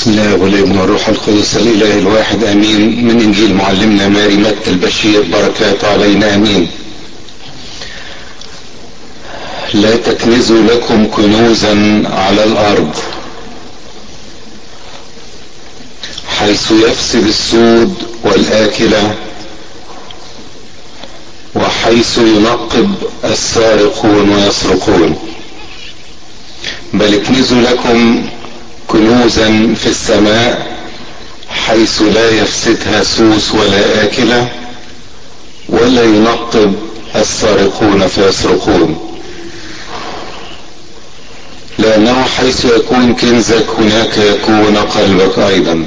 بسم الله والابن والروح القدس الإله الواحد آمين. من إنجيل معلمنا ماري متى البشير بركاته علينا آمين. لا تكنزوا لكم كنوزا على الأرض. حيث يفسد السود والآكلة وحيث ينقب السارقون ويسرقون. بل اكنزوا لكم كنوزا في السماء حيث لا يفسدها سوس ولا آكلة ولا ينقب السارقون فيسرقون. لأنه حيث يكون كنزك هناك يكون قلبك أيضا.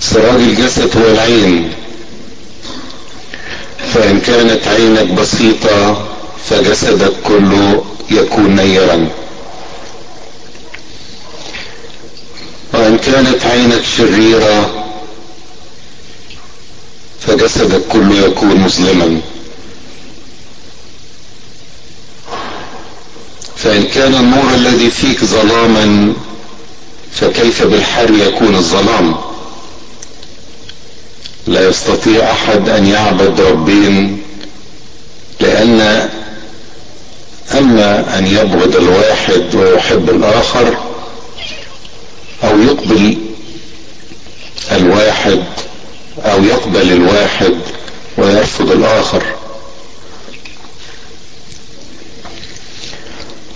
سراج الجسد هو العين فإن كانت عينك بسيطة فجسدك كله يكون نيرا. كانت عينك شريرة فجسدك كله يكون مظلما فإن كان النور الذي فيك ظلاما فكيف بالحر يكون الظلام؟ لا يستطيع أحد أن يعبد ربين لأن أما أن يبغض الواحد ويحب الآخر أو يقبل الواحد أو يقبل الواحد ويرفض الآخر.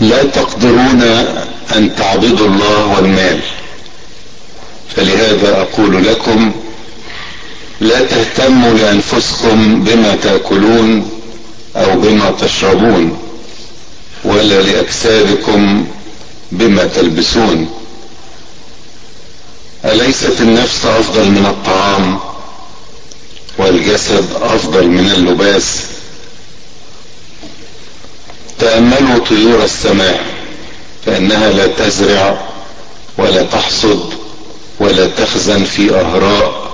لا تقدرون أن تعبدوا الله والمال. فلهذا أقول لكم لا تهتموا لأنفسكم بما تأكلون أو بما تشربون ولا لاجسادكم بما تلبسون. أليست النفس أفضل من الطعام والجسد أفضل من اللباس؟ تأملوا طيور السماء فإنها لا تزرع ولا تحصد ولا تخزن في أهراء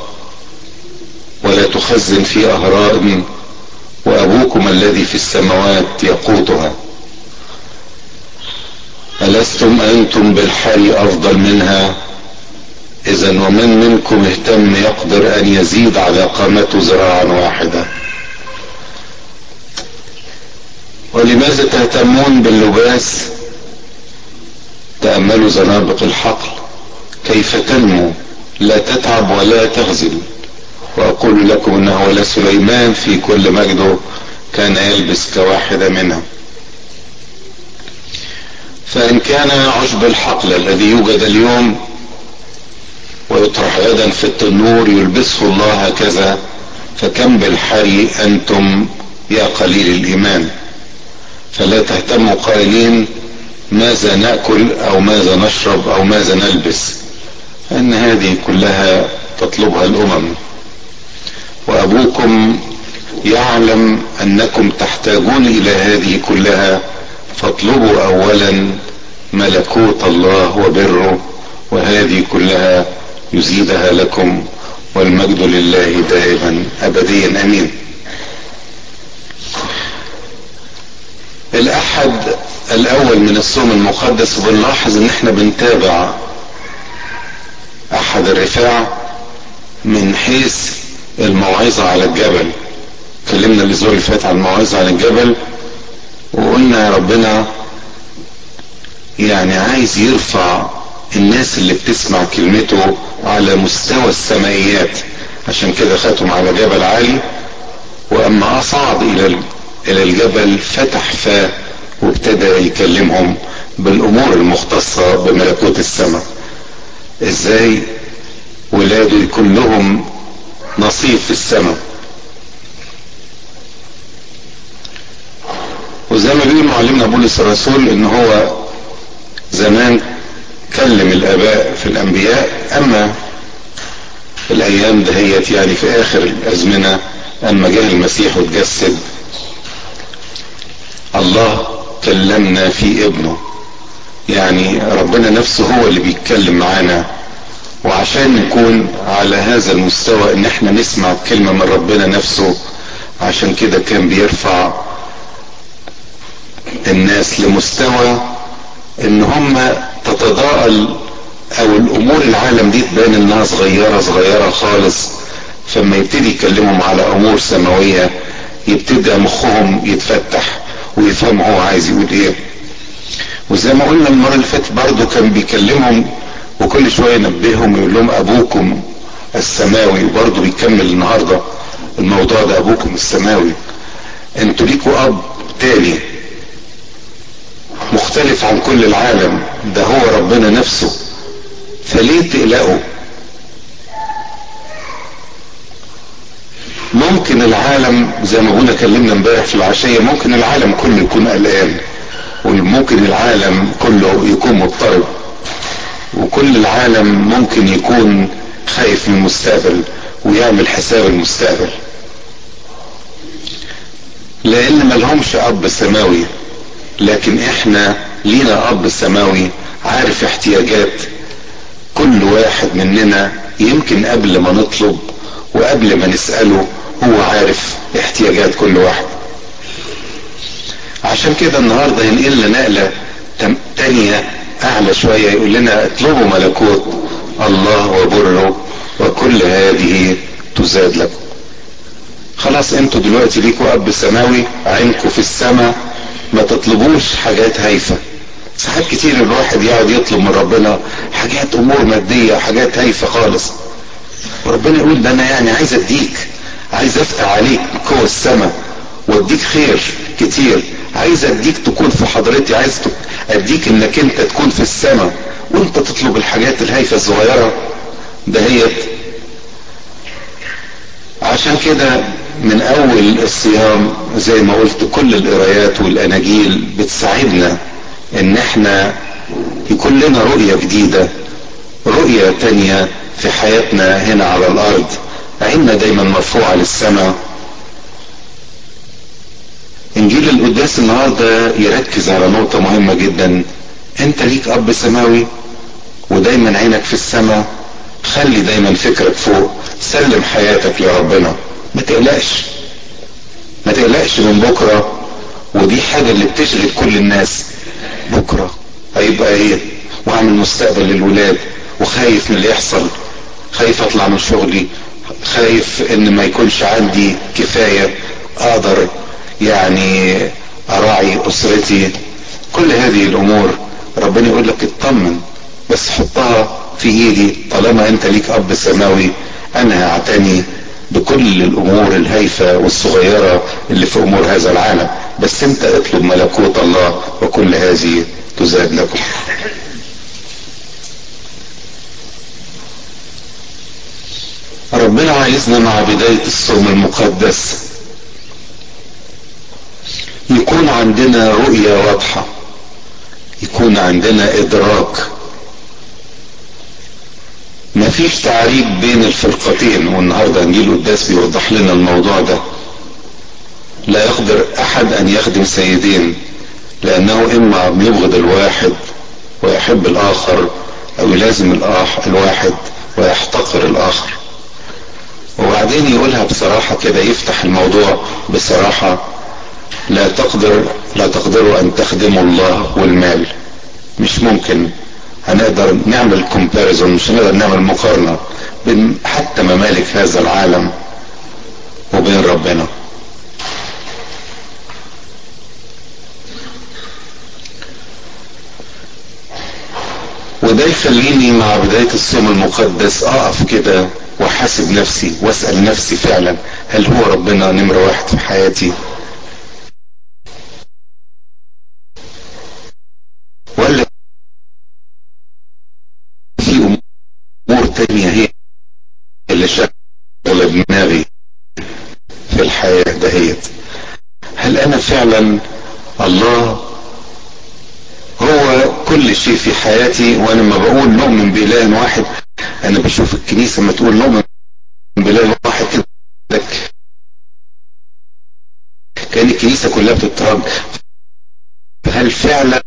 ولا تخزن في أهراء وأبوكم الذي في السماوات يقوتها ألستم أنتم بالحري أفضل منها؟ إذا ومن منكم اهتم يقدر أن يزيد على قامته ذراعا واحدة. ولماذا تهتمون باللباس؟ تأملوا زنابق الحقل. كيف تنمو؟ لا تتعب ولا تغزل. وأقول لكم إنه ولا سليمان في كل مجده كان يلبس كواحدة منها. فإن كان عشب الحقل الذي يوجد اليوم ويطرح غدا في التنور يلبسه الله هكذا. فكم بالحري أنتم يا قليل الإيمان. فلا تهتموا قائلين ماذا نأكل أو ماذا نشرب أو ماذا نلبس؟ فإن هذه كلها تطلبها الأمم. وأبوكم يعلم أنكم تحتاجون إلى هذه كلها. فاطلبوا اولا ملكوت الله وبره وهذه كلها يزيدها لكم والمجد لله دائما أبديا أمين. الأحد الأول من الصوم المقدس بنلاحظ إن إحنا بنتابع أحد الرفاع من حيث الموعظة على الجبل. اتكلمنا الأسبوع اللي فات عن الموعظة على الجبل وقلنا يا ربنا يعني عايز يرفع الناس اللي بتسمع كلمته على مستوى السمائيات عشان كده خدهم على جبل عالي وأما أصعد إلى إلى الجبل فتح فاه وابتدى يكلمهم بالأمور المختصة بملكوت السماء. إزاي ولاده يكون لهم نصيب في السماء. وزي ما بيقول معلمنا بولس الرسول إن هو زمان كلم الآباء في الأنبياء أما الأيام دهيت يعني في آخر الأزمنة اما جاء المسيح وتجسد الله كلمنا في ابنه. يعني ربنا نفسه هو اللي بيتكلم معانا. وعشان نكون على هذا المستوى إن إحنا نسمع كلمة من ربنا نفسه عشان كده كان بيرفع الناس لمستوى إن هم تتضاءل أو الأمور العالم دي تبان إنها صغيرة صغيرة خالص. فما يبتدي يكلمهم على أمور سماوية يبتدى مخهم يتفتح ويفهم هو عايز يقول إيه. وزي ما قلنا المرة اللي فاتت برضه كان بيكلمهم وكل شوية ينبههم يقول لهم أبوكم السماوي وبرضه بيكمل النهاردة الموضوع ده أبوكم السماوي. أنتوا ليكوا أب تاني. مختلف عن كل العالم. ده هو ربنا نفسه. فليه تقلقوا ممكن العالم زي ما قلنا كلمنا امبارح في العشية ممكن العالم كله يكون قلقان وممكن العالم كله يكون مضطرب وكل العالم ممكن يكون خايف من المستقبل ويعمل حساب المستقبل. لأن ملهمش اب سماوي لكن إحنا لينا اب سماوي عارف احتياجات. كل واحد مننا يمكن قبل ما نطلب وقبل ما نسأله هو عارف احتياجات كل واحد. عشان كده النهاردة ينقلنا نقلة تانية أعلى شوية يقول لنا اطلبوا ملكوت الله وبره وكل هذه تزاد لكم. خلاص أنتوا دلوقتي ليكوا اب سماوي عينكوا في السماء ما تطلبوش حاجات هايفة. ساعات كتير الواحد يقعد يطلب من ربنا حاجات أمور مادية حاجات هايفة خالص. وربنا يقول ده أنا يعني عايز أديك عايز أفتح عليك قوة السماء وأديك خير كتير. عايز أديك تكون في حضرتي عايز أديك إنك أنت تكون في السماء. وأنت تطلب الحاجات الهايفة الصغيرة. دهيت عشان كده من أول الصيام زي ما قلت كل القرايات والأناجيل بتساعدنا إن إحنا يكون لنا رؤية جديدة رؤية تانية في حياتنا هنا على الأرض. عيننا دايما مرفوعة للسماء. إنجيل القداس النهاردة يركز على نقطة مهمة جدا. أنت ليك أب سماوي ودايما عينك في السماء. خلي دايما فكرك فوق. سلم حياتك لربنا. ما تقلقش. ما تقلقش من بكرة ودي حاجة اللي بتشغل كل الناس. بكرة هيبقى إيه؟ وأعمل مستقبل للولاد وخايف من اللي يحصل. خايف أطلع من شغلي. خايف إن ما يكونش عندي كفاية أقدر يعني أراعي أسرتي. كل هذه الأمور ربنا يقول لك اطمن بس حطها في إيدي. طالما أنت ليك أب سماوي أنا هعتني بكل الأمور الهايفة والصغيرة اللي في أمور هذا العالم. بس أنت اطلب ملكوت الله وكل هذه تزاد لكم. ربنا عايزنا مع بداية الصوم المقدس يكون عندنا رؤية واضحة يكون عندنا إدراك مفيش تعريب بين الفرقتين والنهاردة انجيل قداس بيوضح لنا الموضوع ده. لا يقدر أحد أن يخدم سيدين لأنه إما يبغض الواحد ويحب الآخر أو يلازم الواحد ويحتقر الآخر. وبعدين يقولها بصراحة كده يفتح الموضوع بصراحة لا تقدر لا تقدروا أن تخدموا الله والمال. مش ممكن. هنقدر نعمل كومباريزون مش هنقدر نعمل مقارنة بين حتى ممالك هذا العالم وبين ربنا. وده يخليني مع بداية الصوم المقدس أقف كده وأحاسب نفسي وأسأل نفسي فعلا هل هو ربنا نمرة واحد في حياتي ولا في امور تانية هي اللي شغلة دماغي في الحياة دهيت أنا فعلا الله هو كل شيء في حياتي وأنا لما بقول نؤمن بإله واحد. أنا بشوف الكنيسة لما تقول نؤمن بإله واحد كده. كأن الكنيسة كلها بتترج هل فعلا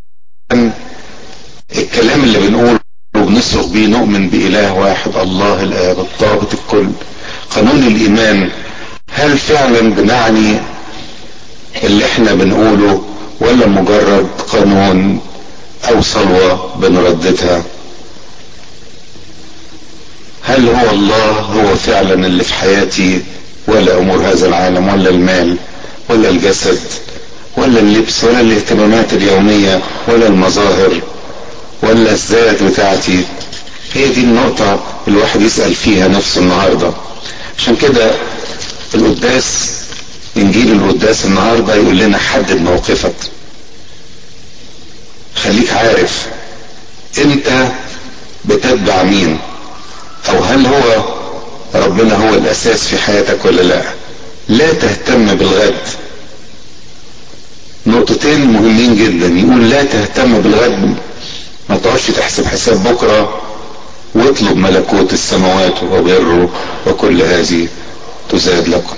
الكلام اللي بنقوله وبنصرخ بيه نؤمن بإله واحد الله الآب الضابط الكل قانون الإيمان هل فعلا بنعني اللي إحنا بنقوله ولا مجرد قانون أو صلوة بنرددها. هل هو الله هو فعلا اللي في حياتي ولا أمور هذا العالم ولا المال ولا الجسد ولا اللبس ولا الاهتمامات اليومية ولا المظاهر ولا الذات بتاعتي؟ هي دي النقطة الواحد يسأل فيها نفسه النهاردة. عشان كده القداس انجيل القداس النهاردة يقول لنا حدد موقفك. خليك عارف انت بتتبع مين أو هل هو ربنا هو الأساس في حياتك ولا لا. لا تهتم بالغد. نقطتين مهمين جدا. يقول لا تهتم بالغد. ما تقعدش تحسب حساب بكرة. واطلب ملكوت السماوات وبره وكل هذه تزاد لكم.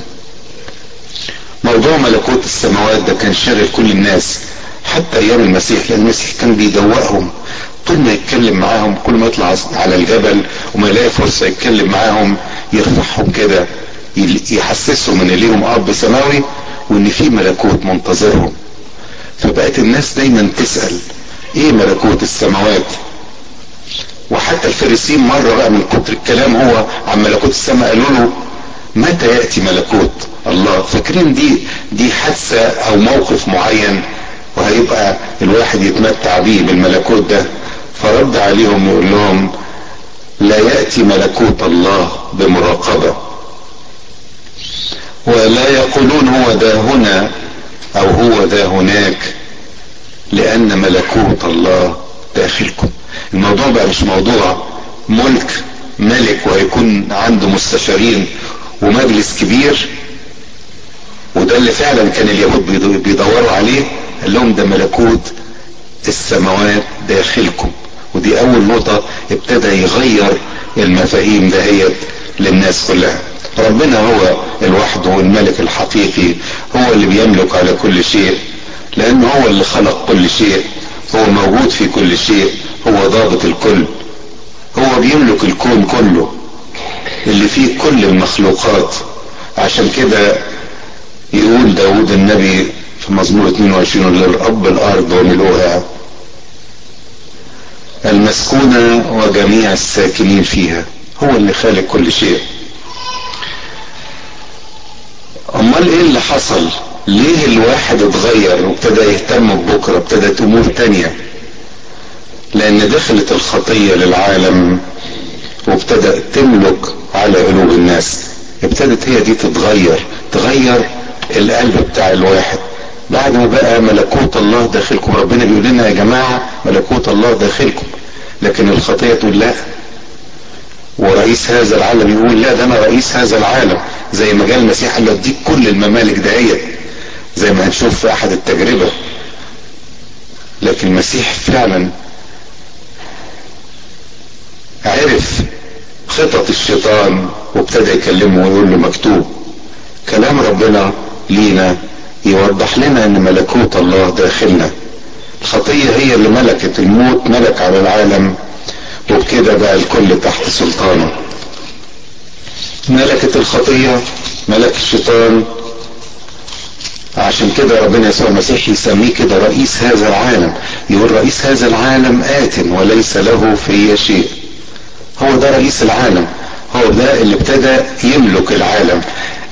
موضوع ملكوت السماوات ده كان شاغل كل الناس حتى أيام المسيح لأن المسيح كان بيدوقهم. طول ما يتكلم معاهم كل ما يطلع على الجبل وما يلاقي فرصة يتكلم معاهم يرفعهم كده يحسسهم إن ليهم اب سماوي وإن في ملكوت منتظرهم. فبقت الناس دايما تسأل إيه ملكوت السماوات؟ وحتى الفريسين مرة بقى من كتر الكلام هو عن ملكوت السماء قالوا له متى يأتي ملكوت؟ الله فاكرين دي دي حادثة أو موقف معين وهيبقى الواحد يتمتع بيه بالملكوت ده؟ فرد عليهم يقول لهم لا يأتي ملكوت الله بمراقبة. ولا يقولون هو ده هنا أو هو ده هناك لأن ملكوت الله داخلكم. الموضوع بقى مش موضوع ملك ملك وهيكون عنده مستشارين ومجلس كبير وده اللي فعلا كان اليهود بيدوروا عليه قال لهم ده ملكوت السماوات داخلكم. ودي أول نقطة ابتدى يغير المفاهيم دهيت للناس كلها. ربنا هو الوحده الملك الحقيقي هو اللي بيملك على كل شيء لأنه هو اللي خلق كل شيء هو موجود في كل شيء هو ضابط الكل هو بيملك الكون كله. اللي فيه كل المخلوقات. عشان كده يقول داود النبي في مزمور 22 للرب الأرض وملؤها المسكونة وجميع الساكنين فيها. هو اللي خالق كل شيء. أمال إيه اللي حصل؟ ليه الواحد اتغير وابتدى يهتم ببكرة ابتدت أمور تانية؟ لأن دخلت الخطية للعالم. وابتدأ تملك على قلوب الناس. ابتدت هي دي تتغير. تغير القلب بتاع الواحد. بعد ما بقى ملكوت الله داخلكم. ربنا بيقول لنا يا جماعة ملكوت الله داخلكم. لكن الخطية تقول لا. ورئيس هذا العالم يقول لا ده أنا رئيس هذا العالم. زي ما جاء المسيح قال له أديك كل الممالك دهيت. زي ما هنشوف في أحد التجربة. لكن المسيح فعلا عرف خطط الشيطان وابتدى يكلمه ويقول له مكتوب. كلام ربنا لينا يوضح لنا إن ملكوت الله داخلنا. الخطية هي اللي ملكت الموت ملك على العالم وبكده بقى الكل تحت سلطانه. ملكة الخطية ملك الشيطان. عشان كده ربنا يسوع المسيح يسميه كده رئيس هذا العالم. يقول رئيس هذا العالم آت وليس له في شيء هو ده رئيس العالم. هو ده اللي ابتدى يملك العالم.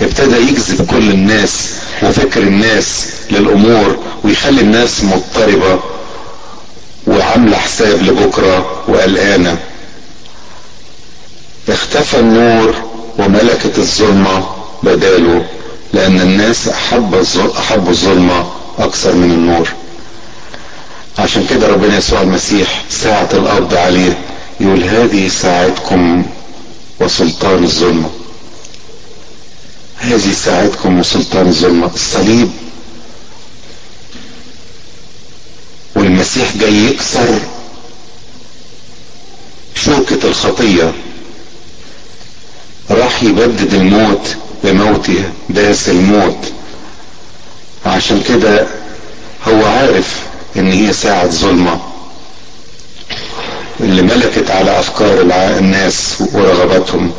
ابتدى يجذب كل الناس وفكر الناس للأمور ويخلي الناس مضطربة وعاملة حساب لبكرة وقلقانة. اختفى النور وملكة الظلمة بداله لأن الناس أحب احبوا الظلمة أكثر من النور. عشان كده ربنا يسوع المسيح ساعة القبض عليه. يقول هذه ساعتكم وسلطان الظلمة. هذه ساعتكم وسلطان الظلمة. الصليب والمسيح جاي يكسر شوكة الخطية. راح يبدد الموت بموته داس الموت. عشان كده هو عارف إن هي ساعة ظلمة. اللي ملكت على أفكار الناس ورغباتهم.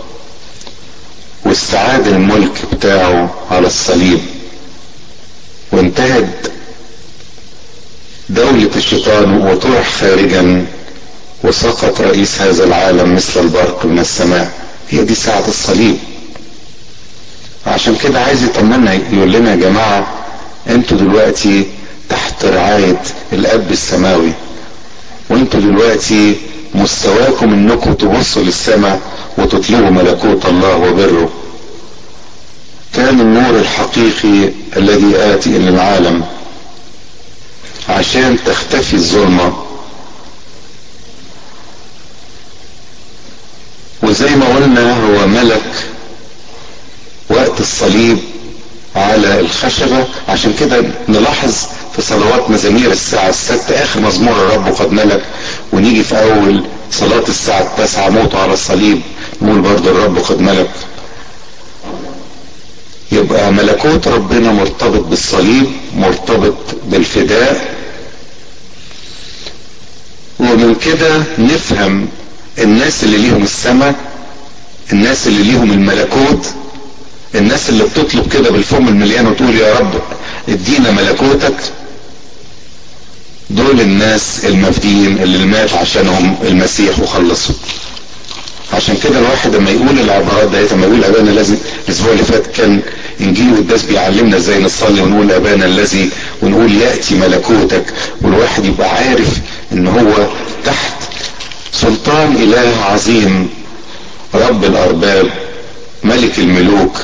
واستعاد الملك بتاعه على الصليب. وانتهت دولة الشيطان وطرح خارجا وسقط رئيس هذا العالم مثل البرق من السماء. هي دي ساعة الصليب. عشان كده عايز يطمنا يقول لنا يا جماعة أنتوا دلوقتي تحت رعاية الأب السماوي. وانتوا دلوقتي مستواكم إنكم تبصوا للسماء وتطلبوا ملكوت الله وبره. كان النور الحقيقي الذي آتي إلى العالم عشان تختفي الظلمة. وزي ما قلنا هو ملك وقت الصليب على الخشبة. عشان كده نلاحظ في صلوات مزامير الساعة الستة آخر مزمور الرب قد ملك. ونيجي في أول صلاة الساعة التاسعة موته على الصليب نقول برضه الرب قد ملك. يبقى ملكوت ربنا مرتبط بالصليب مرتبط بالفداء. ومن كده نفهم الناس اللي ليهم السماء الناس اللي ليهم الملكوت الناس اللي بتطلب كده بالفم المليان وتقول يا رب ادينا ملكوتك. دول الناس المفديين اللي مات عشانهم المسيح وخلصهم عشان كده الواحد لما يقول العبارات ديت لما يقول أبانا الذي الأسبوع اللي فات كان إنجيل والداس بيعلمنا إزاي نصلي ونقول أبانا الذي ونقول يأتي ملكوتك. والواحد يبقى عارف إن هو تحت سلطان إله عظيم رب الأرباب ملك الملوك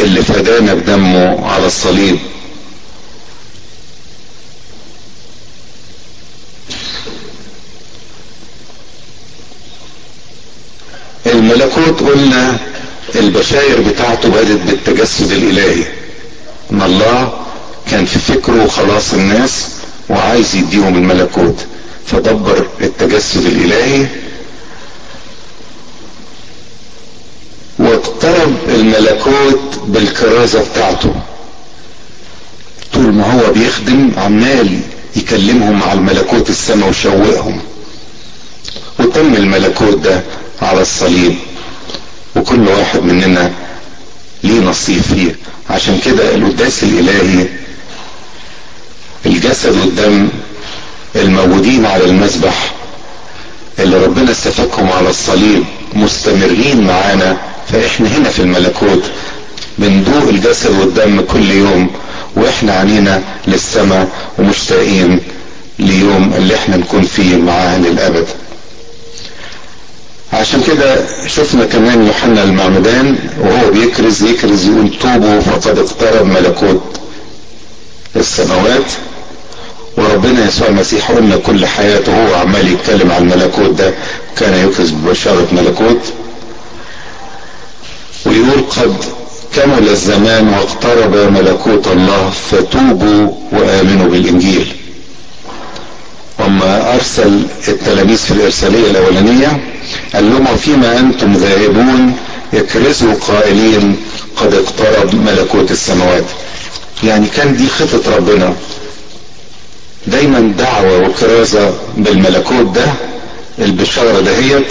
اللي فدانا بدمه على الصليب. الملكوت قلنا البشاير بتاعته بدت بالتجسد الإلهي. إن الله كان في فكره خلاص الناس وعايز يديهم الملكوت. فدبر التجسد الإلهي واقترب الملكوت بالكرازة بتاعته. طول ما هو بيخدم عمال يكلمهم على الملكوت السماء ويشوقهم. وتم الملكوت ده على الصليب. وكل واحد مننا ليه نصيب فيه. عشان كده القداس الإلهي الجسد والدم الموجودين على المذبح اللي ربنا استفاكهم على الصليب مستمرين معانا. فإحنا هنا في الملكوت بندوق الجسد والدم كل يوم وإحنا عنينا للسماء ومشتاقين ليوم اللي إحنا نكون فيه معاه للابد عشان كده شفنا كمان يوحنا المعمدان وهو بيكرز يكرز يقول توبوا فقد اقترب ملكوت السماوات. وربنا يسوع المسيح قلنا كل حياته هو عمال يتكلم عن الملكوت ده كان يكرز ببشارة ملكوت. ويقول قد كمل الزمان واقترب ملكوت الله فتوبوا وآمنوا بالإنجيل. وما أرسل التلاميذ في الإرسالية الأولانية قال لهم فيما أنتم ذاهبون اكرزوا قائلين قد اقترب ملكوت السماوات. يعني كان دي خطة ربنا. دايما دعوة وكرازة بالملكوت ده البشارة دهيت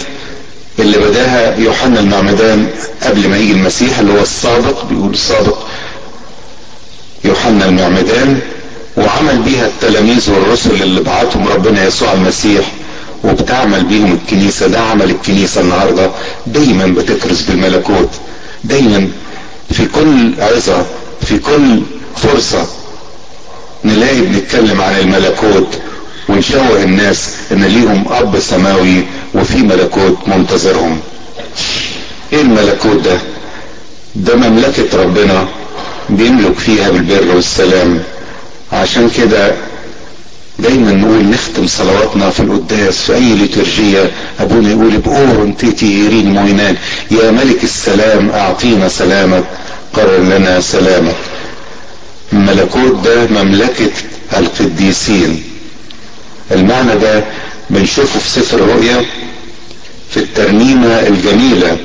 اللي بدأها يوحنا المعمدان قبل ما يجي المسيح اللي هو السابق بيقول السابق يوحنا المعمدان. وعمل بيها التلاميذ والرسل اللي بعتهم ربنا يسوع المسيح وبتعمل بيهم الكنيسة. ده عمل الكنيسة النهاردة. دايما بتكرز بالملكوت. دايما في كل عظة في كل فرصة نلاقي بنتكلم عن الملكوت ونشوه الناس إن ليهم أب سماوي وفي ملكوت منتظرهم. إيه الملكوت ده؟ ده مملكة ربنا بيملك فيها بالبر والسلام. عشان كده دايما نقول نختم صلواتنا في القداس في أي ليترجية أبونا يقول بقور انتيتي يرين موينان يا ملك السلام أعطينا سلامك قرر لنا سلامك. الملكوت ده مملكة القديسين. المعنى ده بنشوفه في سفر الرؤيا في الترنيمة الجميلة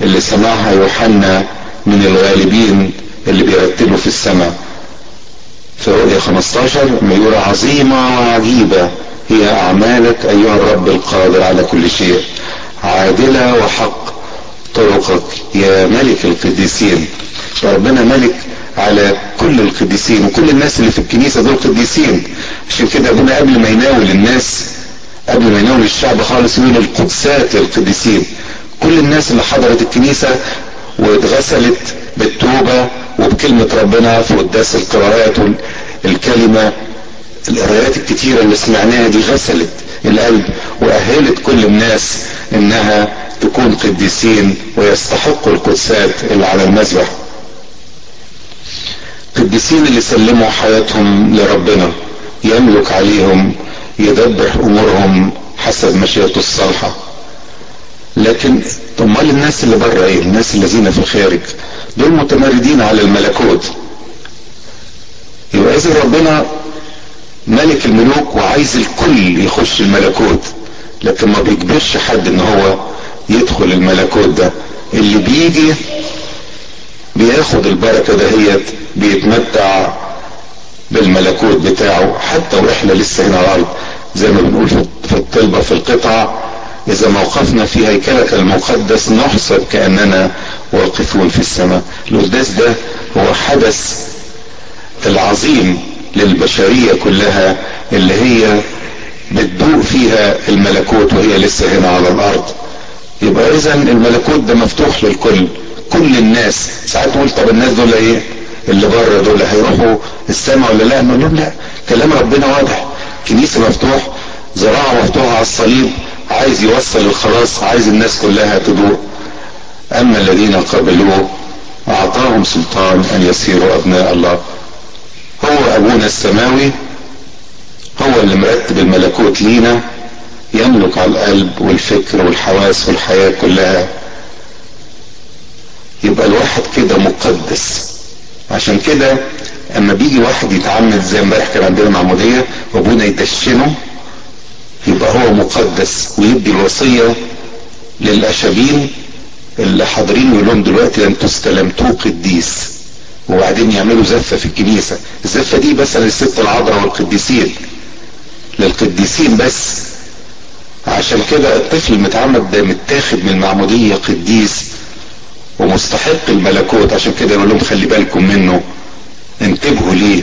اللي سمعها يوحنا من الغالبين اللي بيرتلوا في السماء. في رؤيا 15 لما يقول عظيمة وعجيبة. هي أعمالك أيها الرب القادر على كل شيء. عادلة وحق طرقك يا ملك القديسين. ربنا ملك على كل القديسين وكل الناس اللي في الكنيسة دول قديسين. عشان كده ابونا قبل ما يناول الناس قبل ما يناول الشعب خالص يقول القدسات القديسين. كل الناس اللي حضرت الكنيسة واتغسلت بالتوبة وبكلمة ربنا في قداس القراءات والكلمة القراءات الكتيرة اللي سمعناها دي غسلت القلب وأهلت كل الناس إنها تكون قديسين ويستحقوا القدسات اللي على المذبح. القديسين اللي سلموا حياتهم لربنا يملك عليهم يدبر أمورهم حسب مشيئته الصالحة. لكن امال الناس اللي بره إيه؟ الناس الذين في الخارج؟ دول متمردين على الملكوت. يبقى اذا ربنا ملك الملوك وعايز الكل يخش الملكوت لكن ما بيجبرش حد إن هو يدخل الملكوت ده. اللي بيجي بياخد البركة دهيت بيتمتع بالملكوت بتاعه. حتى وإحنا لسه هنا على الأرض زي ما بنقول في الطلبة في القطع إذا موقفنا في هيكلك المقدس نحسب كأننا واقفون في السماء. القداس ده هو حدث العظيم للبشرية كلها اللي هي بتدوق فيها الملكوت وهي لسه هنا على الأرض. يبقى اذا الملكوت ده مفتوح للكل كل الناس. ساعات نقول طب الناس دول إيه؟ اللي بره دول هيروحوا السماء ولا لا؟ نقول لهم لا كلام ربنا واضح. كنيسة مفتوح زراعة مفتوحة على الصليب عايز يوصل الخلاص عايز الناس كلها تدوق أما الذين قبلوه اعطاهم سلطان أن يصيروا أبناء الله. هو أبونا السماوي هو اللي مرتب الملكوت لينا يملك على القلب والفكر والحواس والحياة كلها. يبقى الواحد كده مقدس. عشان كده أما بيجي واحد يتعمد زي امبارح كان عندنا معمودية وأبونا يدشنه يبقى هو مقدس ويدي الوصية للأشابين اللي حاضرين يقول لهم دلوقتي أنتوا استلمتوه قديس وبعدين يعملوا زفة في الكنيسة. الزفة دي بس للست العذراء والقديسين. للقديسين بس. عشان كده الطفل المتعمد ده متاخد من المعمودية قديس ومستحق الملكوت. عشان كده يقول لهم خلي بالكم منه. انتبهوا ليه.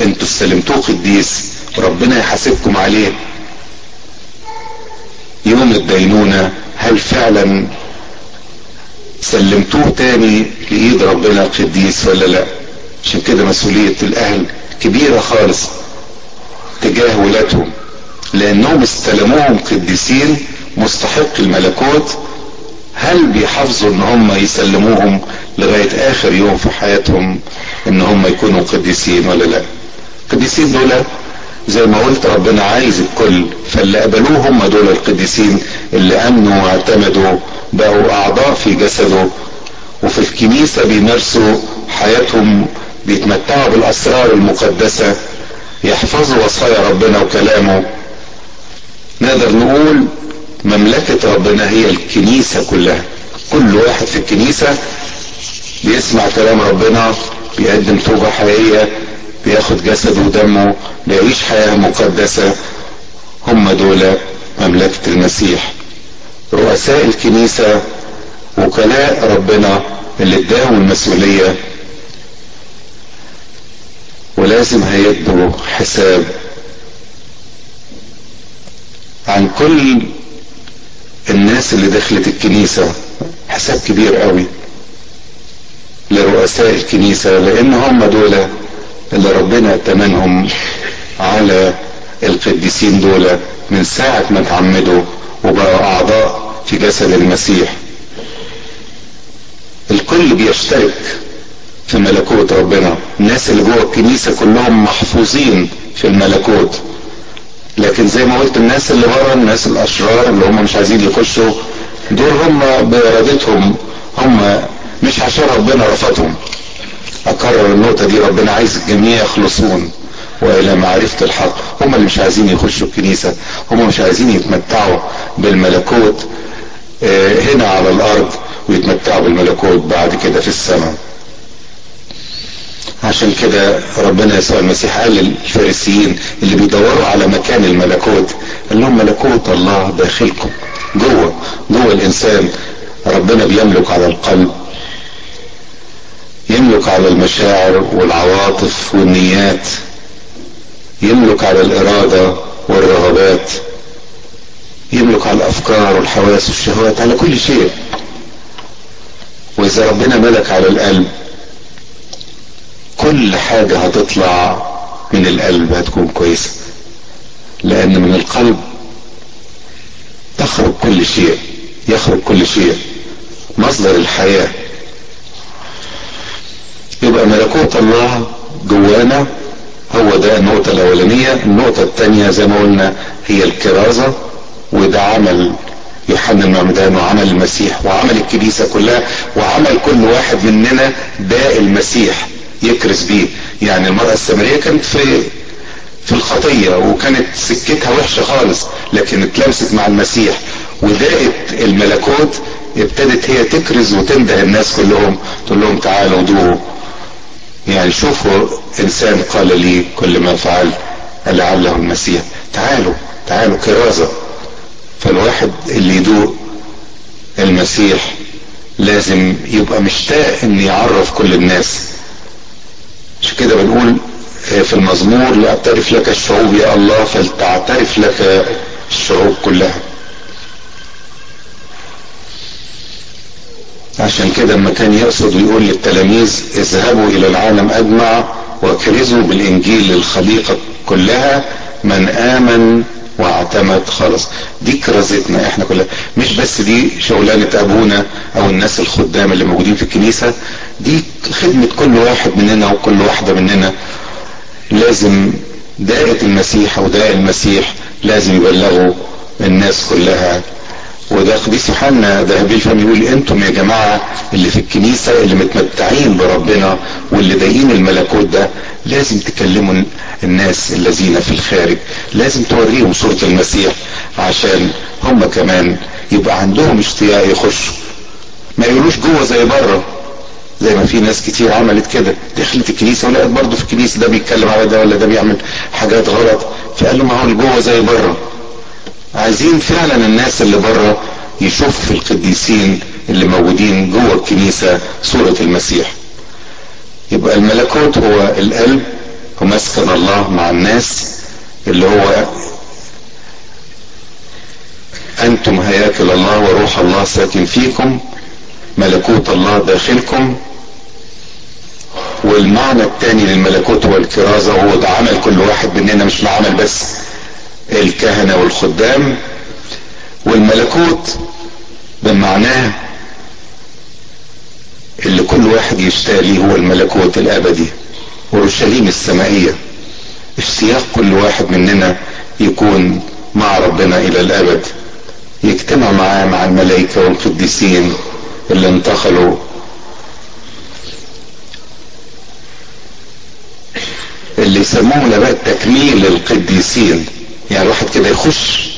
أنتوا استلمتوه قديس. وربنا يحاسبكم عليه. يوم الدينونة هل فعلا سلمتوه تاني لإيد ربنا القديس ولا لا؟ عشان كده مسؤولية الأهل كبيرة خالص تجاه ولادهم لأنهم استلموهم قديسين مستحق الملكوت هل بيحافظوا إن هم يسلموهم لغاية آخر يوم في حياتهم إن هم يكونوا قديسين ولا لا؟ القديسين دول زي ما قلت ربنا عايز الكل فاللي قبلوه هم دول القديسين اللي أمنوا واعتمدوا بقوا أعضاء في جسده وفي الكنيسة بيمارسوا حياتهم بيتمتعوا بالأسرار المقدسة يحفظوا وصايا ربنا وكلامه. نقدر نقول مملكة ربنا هي الكنيسة كلها. كل واحد في الكنيسة بيسمع كلام ربنا بيقدم توبة حقيقية بياخد جسده ودمه بيعيش حياة مقدسة. هم دول مملكة المسيح. رؤساء الكنيسة وكلاء ربنا اللي اداهم المسؤولية. ولازم هيدوا حساب عن كل الناس اللي دخلت الكنيسة. حساب كبير قوي لرؤساء الكنيسة لأن هم دول اللي ربنا اتمنهم على القديسين دول من ساعة ما اتعمدوا وبقوا أعضاء في جسد المسيح. الكل بيشترك في ملكوت ربنا. الناس اللي جوه الكنيسة كلهم محفوظين في الملكوت. لكن زي ما قلت الناس اللي بره الناس الأشرار اللي هم مش عايزين يخشوا دول هم بإرادتهم هم مش عشان ربنا رفضهم. اكرر النقطة دي ربنا عايز الجميع يخلصون. وإلى معرفة الحق. هم اللي مش عايزين يخشوا الكنيسة. هم مش عايزين يتمتعوا بالملكوت هنا على الأرض ويتمتعوا بالملكوت بعد كده في السماء. عشان كده ربنا يسوع المسيح قال للفارسيين اللي بيدوروا على مكان الملكوت قال لهم ملكوت الله داخلكم جوه جوه الإنسان. ربنا بيملك على القلب. يملك على المشاعر والعواطف والنيات يملك على الإرادة والرغبات يملك على الأفكار والحواس والشهوات على كل شيء. وإذا ربنا ملك على القلب كل حاجة هتطلع من القلب هتكون كويسة. لأن من القلب تخرج كل شيء يخرج كل شيء. مصدر الحياة. يبقى ملكوت الله جوانا. هو ده النقطة الأولانية. النقطة الثانية زي ما قلنا هي الكرازة وده عمل يوحنا المعمدان وعمل المسيح وعمل الكنيسة كلها وعمل كل واحد مننا داء المسيح يكرس بيه. يعني المرأة السامرية كانت في في الخطية وكانت سكتها وحشة خالص لكن اتلمست مع المسيح. وداءت الملكوت ابتدت هي تكرز وتنده الناس كلهم تقول لهم تعالوا دوقوا يعني شوفوا إنسان قال لي كل ما فعل لعله المسيح. تعالوا تعالوا كرازة. فالواحد اللي يدوق المسيح لازم يبقى مشتاق ان يعرف كل الناس. عشان كده بنقول في المزمور لاعترف لك الشعوب يا الله فلتعترف لك الشعوب كلها. عشان كده لما كان يقصد ويقول للتلاميذ اذهبوا إلى العالم أجمع واكرزوا بالإنجيل للخليقة كلها من آمن واعتمد خلاص دي كرازتنا إحنا كلها. مش بس دي شغلانة أبونا أو الناس الخدام اللي موجودين في الكنيسة دي خدمة كل واحد مننا وكل واحدة مننا. لازم دائرة المسيح أو داء المسيح لازم يبلغوا الناس كلها وده قديس يوحنا ذهبي الفم يقول أنتم يا جماعة اللي في الكنيسة اللي متمتعين بربنا واللي ضايقين الملكوت ده لازم تكلموا الناس الذين في الخارج لازم توريهم صورة المسيح عشان هم كمان يبقى عندهم اشتياق يخشوا. ما يقولوش جوه زي بره زي ما في ناس كتير عملت كده. دخلت الكنيسة ولقت برضه في الكنيسة ده بيتكلم على ده ولا ده بيعمل حاجات غلط فقال له ما هو جوه زي بره. عايزين فعلا الناس اللي بره يشوفوا في القديسين اللي موجودين جوه الكنيسة صورة المسيح. يبقى الملكوت هو القلب ومسكن الله مع الناس اللي هو أنتم هياكل الله وروح الله ساكن فيكم ملكوت الله داخلكم. والمعنى الثاني للملكوت هو الكرازة وهو ده عمل كل واحد مننا مش عمل بس. الكهنة والخدام والملكوت بمعناه اللي كل واحد يشتاق ليه هو الملكوت الأبدي اورشليم السمائية. اشتياق كل واحد مننا يكون مع ربنا إلى الأبد. يجتمع معاه مع الملائكة والقديسين اللي انتقلوا. اللي يسموه بقى تكميل القديسين. يعني الواحد كده يخش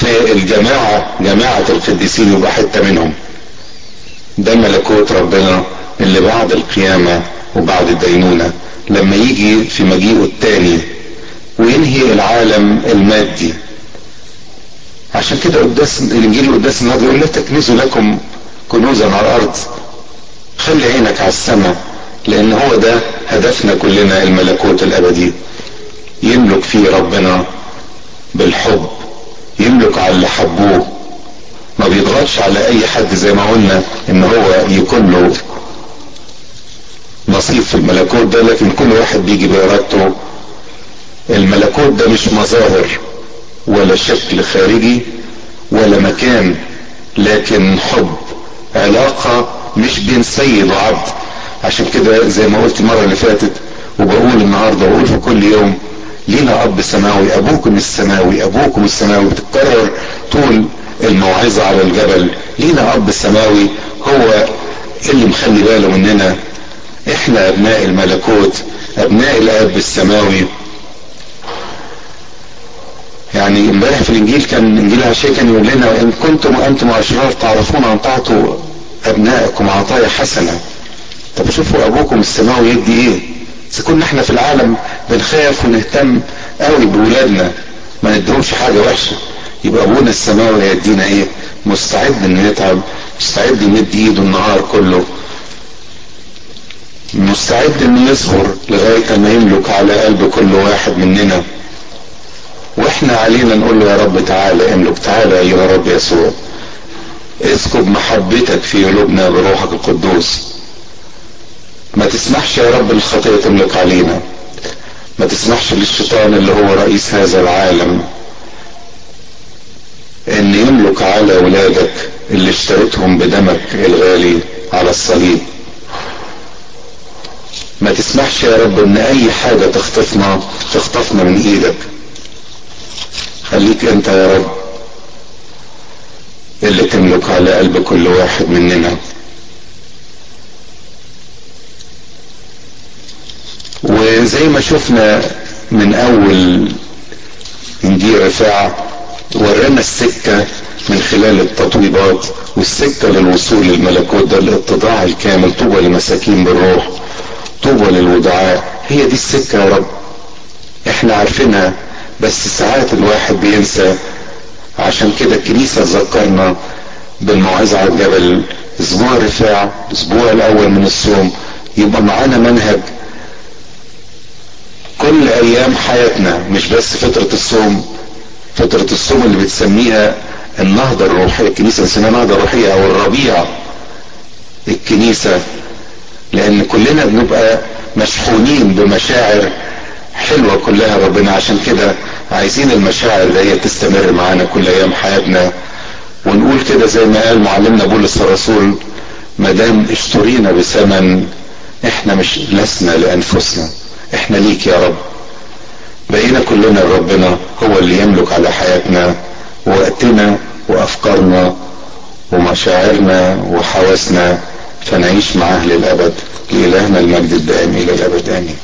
في الجماعة جماعة القديسين يبقى حتة منهم. ده ملكوت ربنا اللي بعد القيامة وبعد الدينونة. لما يجي في مجيئه التاني وينهي العالم المادي. عشان كده قداس الإنجيل القداس النهارده يقول لا تكنزوا لكم كنوزا على الأرض. خلي عينك على السماء لأن هو ده هدفنا كلنا الملكوت الأبدي. يملك فيه ربنا بالحب يملك على اللي حبوه. ما بيضغطش على أي حد زي ما قلنا إن هو يكون له نصيب في الملكوت ده لكن كل واحد بيجي بإرادته. الملكوت ده مش مظاهر ولا شكل خارجي ولا مكان لكن حب علاقة مش بين سيد وعبد. عشان كده زي ما قلت المرة اللي فاتت وبقول النهاردة وبقول في كل يوم لينا اب سماوي أبوكم السماوي أبوكم السماوي بتتكرر طول الموعظة على الجبل. لينا اب سماوي هو اللي مخلي باله مننا. إحنا أبناء الملكوت أبناء الأب السماوي. يعني امبارح في الإنجيل كان انجيل عشاء كان يقول لنا إن كنتم وأنتم أشرار تعرفون أن تعطوا أبنائكم عطايا حسنة. طب شوفوا أبوكم السماوي يدي إيه؟ اذا كنا إحنا في العالم بنخاف ونهتم قوي بولادنا ما ندهمش حاجة وحشة. يبقى ابونا السماوي هيدينا إيه؟ مستعد إنه يتعب مستعد يمد إيده النهار كله. مستعد إنه يصبر لغاية ما يملك على قلب كل واحد مننا. وإحنا علينا نقول له يا رب تعالى املك تعالى يا رب يسوع. اسكب محبتك في قلوبنا بروحك القدوس. ما تسمحش يا رب الخطية تملك علينا. ما تسمحش للشيطان اللي هو رئيس هذا العالم إن يملك على ولادك اللي اشتريتهم بدمك الغالي على الصليب. ما تسمحش يا رب إن أي حاجة تخطفنا تخطفنا من إيدك. خليك أنت يا رب اللي تملك على قلب كل واحد مننا. وزي ما شفنا من أول انجيل رفاعة ورانا السكة من خلال التطويبات والسكة للوصول للملكوت ده الاتضاع الكامل طوبى للمساكين بالروح طوبى للودعاء. هي دي السكة يا رب. إحنا عارفينها بس ساعات الواحد بينسى. عشان كده الكنيسة تذكرنا بالموعظة على الجبل أسبوع الرفاع الأسبوع الأول من الصوم يبقى معانا منهج كل أيام حياتنا مش بس فترة الصوم. فترة الصوم اللي بتسميها النهضة الروحية الكنيسة بتسميها النهضة الروحية أو الربيع. الكنيسة لأن كلنا بنبقى مشحونين بمشاعر حلوة كلها ربنا. عشان كده عايزين المشاعر دي تستمر معانا كل أيام حياتنا. ونقول كده زي ما قال معلمنا بولس الرسول ما دام اشترينا بثمن إحنا مش لسنا لأنفسنا. إحنا ليك يا رب. بقينا كلنا ربنا هو اللي يملك على حياتنا وقتنا وأفكارنا ومشاعرنا وحواسنا فنعيش معاه للابد لإلهنا المجد الدائم إلى الأبد. آمين.